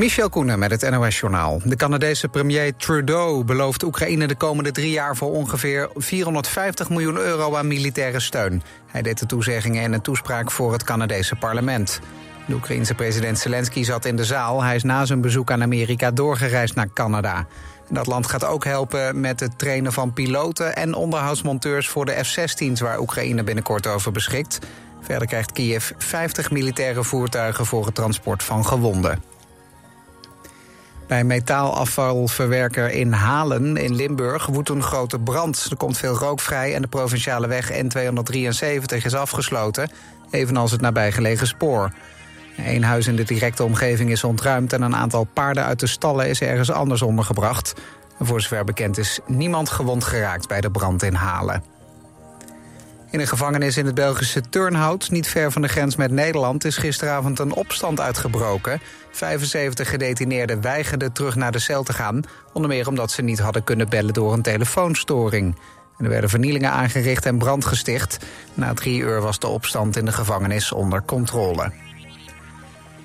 Michel Koenen met het NOS-journaal. De Canadese premier Trudeau belooft Oekraïne de komende drie jaar... voor ongeveer 450 miljoen euro aan militaire steun. Hij deed de toezeggingen in een toespraak voor het Canadese parlement. De Oekraïense president Zelensky zat in de zaal. Hij is na zijn bezoek aan Amerika doorgereisd naar Canada. Dat land gaat ook helpen met het trainen van piloten... en onderhoudsmonteurs voor de F-16's... waar Oekraïne binnenkort over beschikt. Verder krijgt Kiev 50 militaire voertuigen voor het transport van gewonden. Bij metaalafvalverwerker in Halen in Limburg woedt een grote brand. Er komt veel rook vrij en de provinciale weg N273 is afgesloten, evenals het nabijgelegen spoor. Een huis in de directe omgeving is ontruimd en een aantal paarden uit de stallen is ergens anders ondergebracht. voor zover bekend is niemand gewond geraakt bij de brand in Halen. In een gevangenis in het Belgische Turnhout, niet ver van de grens met Nederland, is gisteravond een opstand uitgebroken. 75 gedetineerden weigerden terug naar de cel te gaan, onder meer omdat ze niet hadden kunnen bellen door een telefoonstoring. er werden vernielingen aangericht en brand gesticht. Na drie uur was de opstand in de gevangenis onder controle.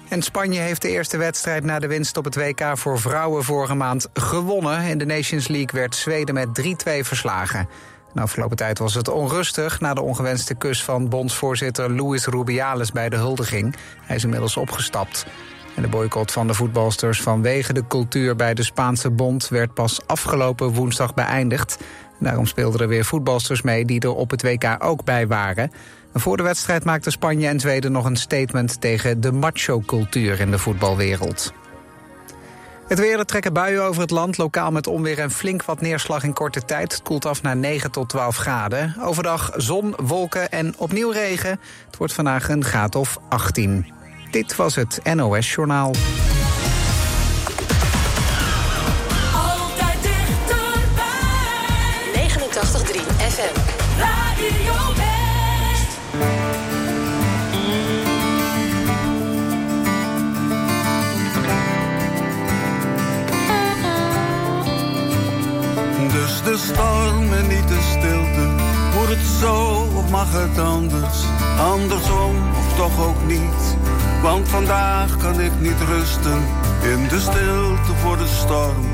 En Spanje heeft de eerste wedstrijd na de winst op het WK voor vrouwen vorige maand gewonnen. In de Nations League werd Zweden met 3-2 verslagen. De afgelopen tijd was het onrustig na de ongewenste kus van bondsvoorzitter Luis Rubiales bij de huldiging. Hij is inmiddels opgestapt. En de boycott van de voetbalsters vanwege de cultuur bij de Spaanse bond werd pas afgelopen woensdag beëindigd. Daarom speelden er weer voetbalsters mee die er op het WK ook bij waren. En voor de wedstrijd maakten Spanje en Zweden nog een statement tegen de macho-cultuur in de voetbalwereld. Het weer, er trekken buien over het land, lokaal met onweer en flink wat neerslag in korte tijd. Het koelt af naar 9 tot 12 graden. Overdag zon, wolken en opnieuw regen. Het wordt vandaag een graad of 18. Dit was het NOS Journaal. Altijd dichterbij. 89.3 FM. Radio de storm en niet de stilte. Moet het zo of mag het anders? Andersom of toch ook niet? Want vandaag kan ik niet rusten in de stilte voor de storm.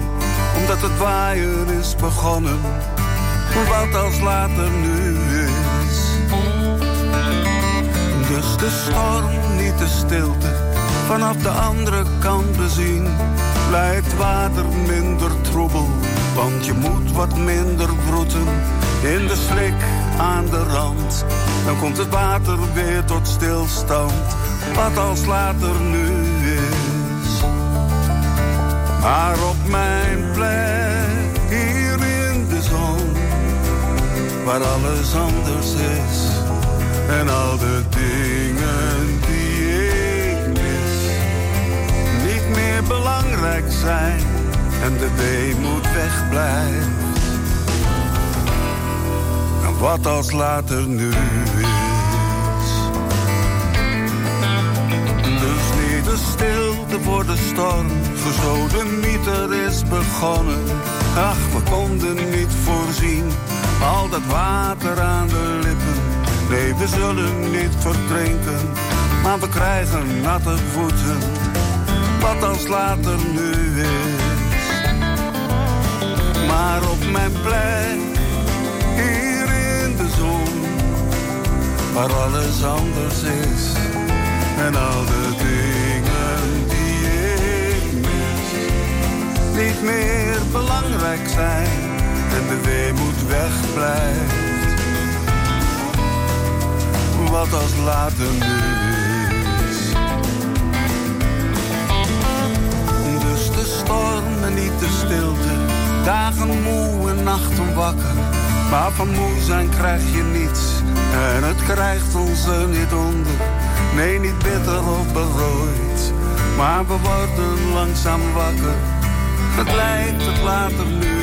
Omdat het waaien is begonnen. Wat als later nu is. Dus de storm, niet de stilte. Vanaf de andere kant bezien blijft water minder troebel. Want je moet wat minder broeten in de slik aan de rand. Dan komt het water weer tot stilstand, wat als later nu is. Maar op mijn plek, hier in de zon, waar alles anders is. En al de dingen die ik mis, niet meer belangrijk zijn. En de weemoed wegblijft. En wat als later nu is. Dus niet de stilte voor de storm, mieter is begonnen. Ach, we konden niet voorzien, al dat water aan de lippen. Nee, we zullen niet verdrinken, maar we krijgen natte voeten. Wat als later nu is. Maar op mijn plek, hier in de zon, waar alles anders is. En al de dingen die ik mis, niet meer belangrijk zijn. En de weemoed wegblijft. Wat als later nu. Dus de storm en niet de stilte. Dagen moe en nachten wakker. Maar van moe zijn krijg je niets. En het krijgt ons er niet onder. Nee, niet bitter of berooid. Maar we worden langzaam wakker. Het lijkt het later nu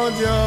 Georgia,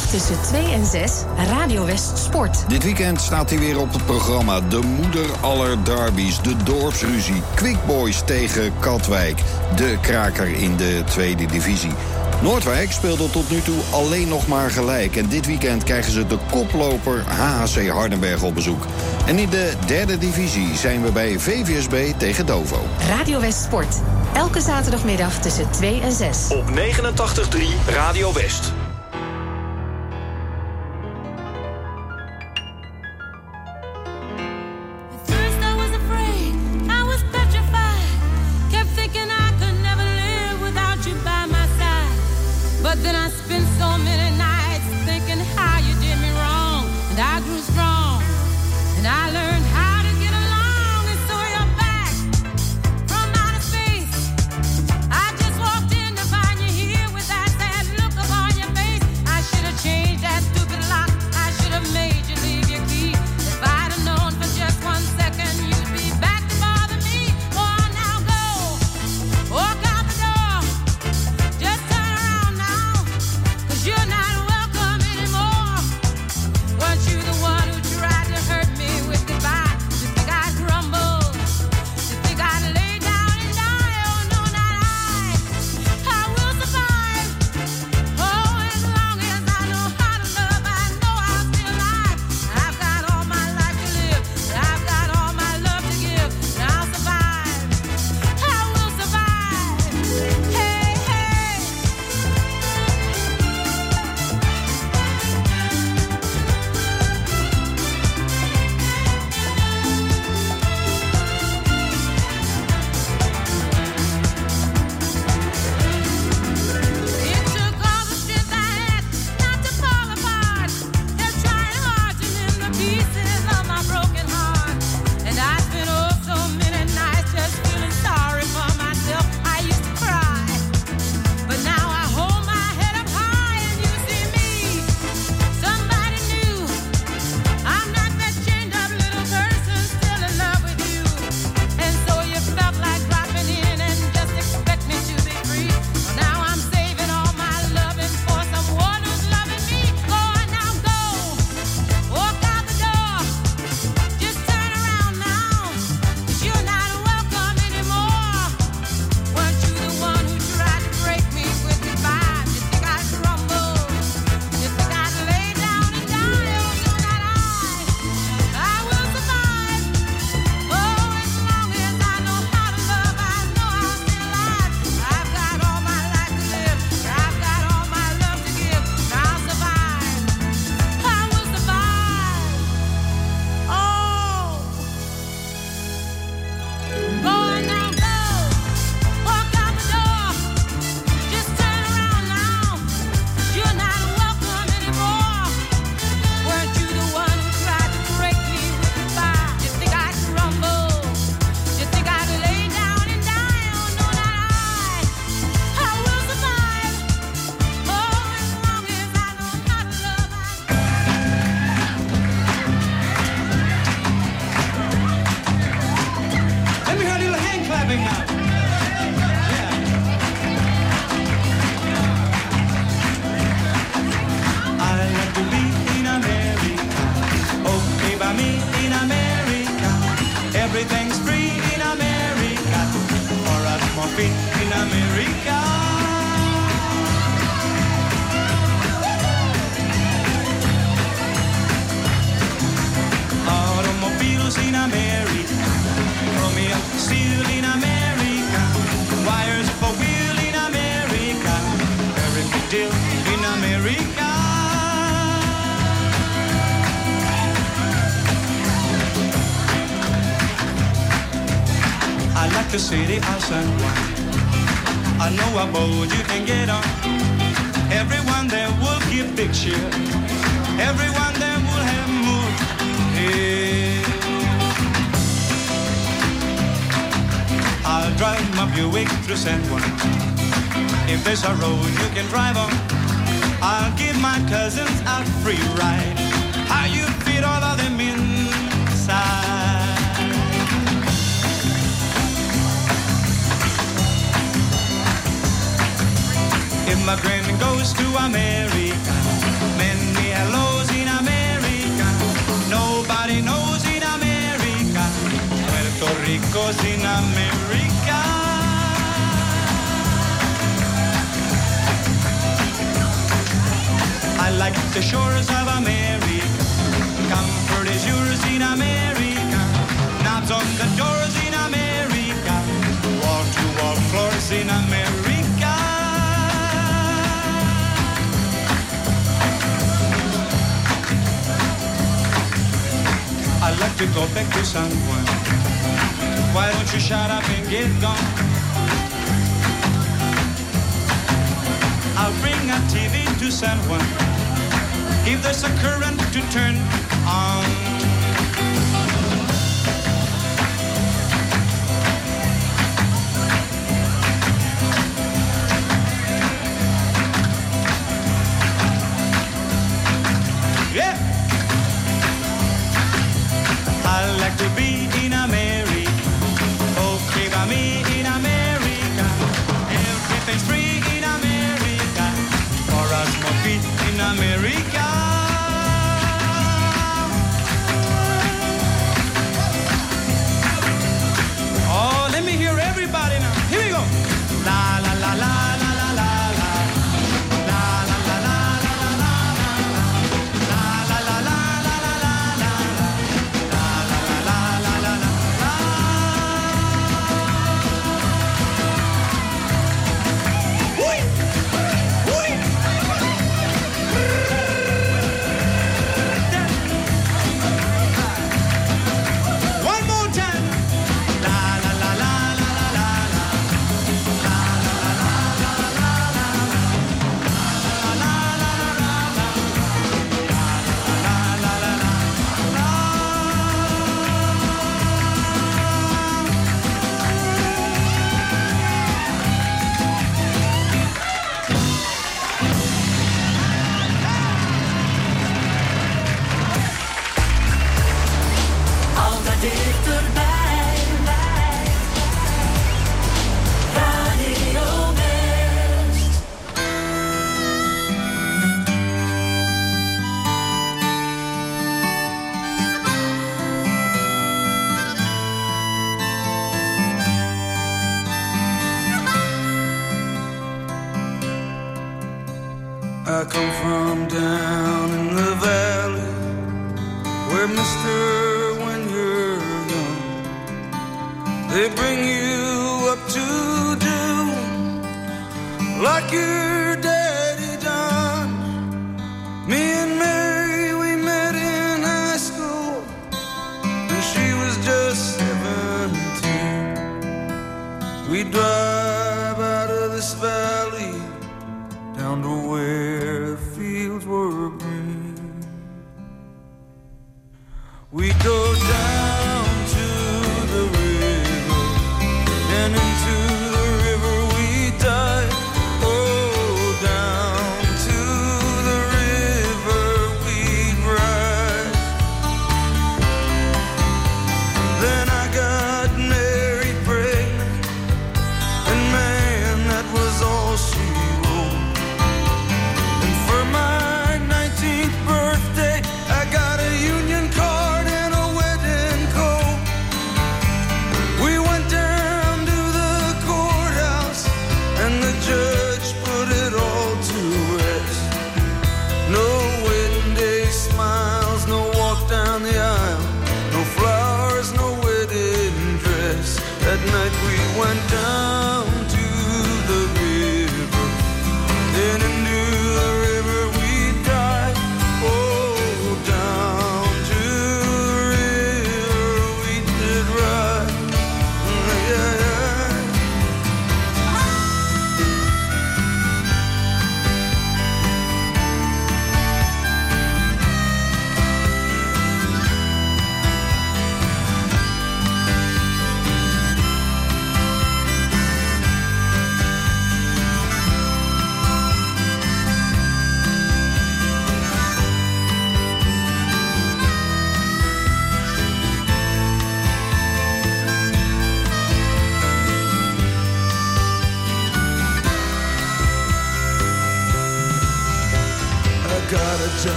tussen 2 en 6 Radio West Sport. Dit weekend staat hij weer op het programma. De moeder aller derbies, de dorpsruzie, Quick Boys tegen Katwijk. De kraker in de tweede divisie. Noordwijk speelde tot nu toe alleen nog maar gelijk. En dit weekend krijgen ze de koploper HHC Hardenberg op bezoek. En in de derde divisie zijn we bij VVSB tegen Dovo. Radio West Sport. Elke zaterdagmiddag tussen 2 en 6. Op 89.3 Radio West. like the shores of America. Comfort is yours in America. Knobs on the doors in America. Wall-to-wall floors in America. I'd like to go back to San Juan. Why don't you shut up and get gone? I'll bring a TV to San Juan if there's a current to turn on. Yeah. I like to be in America. Oh, okay by me in America. Everything's free in America. For us in America.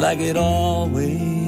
Like it always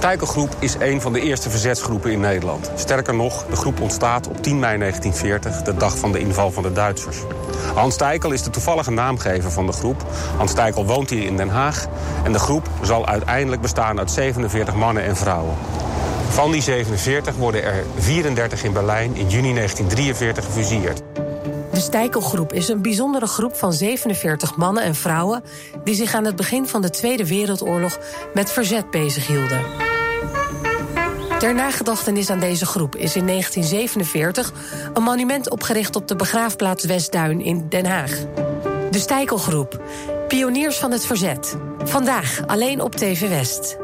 Stijkelgroep is een van de eerste verzetsgroepen in Nederland. Sterker nog, de groep ontstaat op 10 mei 1940, de dag van de inval van de Duitsers. Hans Stijkel is de toevallige naamgever van de groep. Hans Stijkel woont hier in Den Haag. En de groep zal uiteindelijk bestaan uit 47 mannen en vrouwen. Van die 47 worden er 34 in Berlijn in juni 1943 gefusieerd. De Stijkelgroep is een bijzondere groep van 47 mannen en vrouwen die zich aan het begin van de Tweede Wereldoorlog met verzet bezighielden. Ter nagedachtenis aan deze groep is in 1947 een monument opgericht op de begraafplaats Westduin in Den Haag. De Stijkelgroep, pioniers van het verzet. Vandaag alleen op TV West.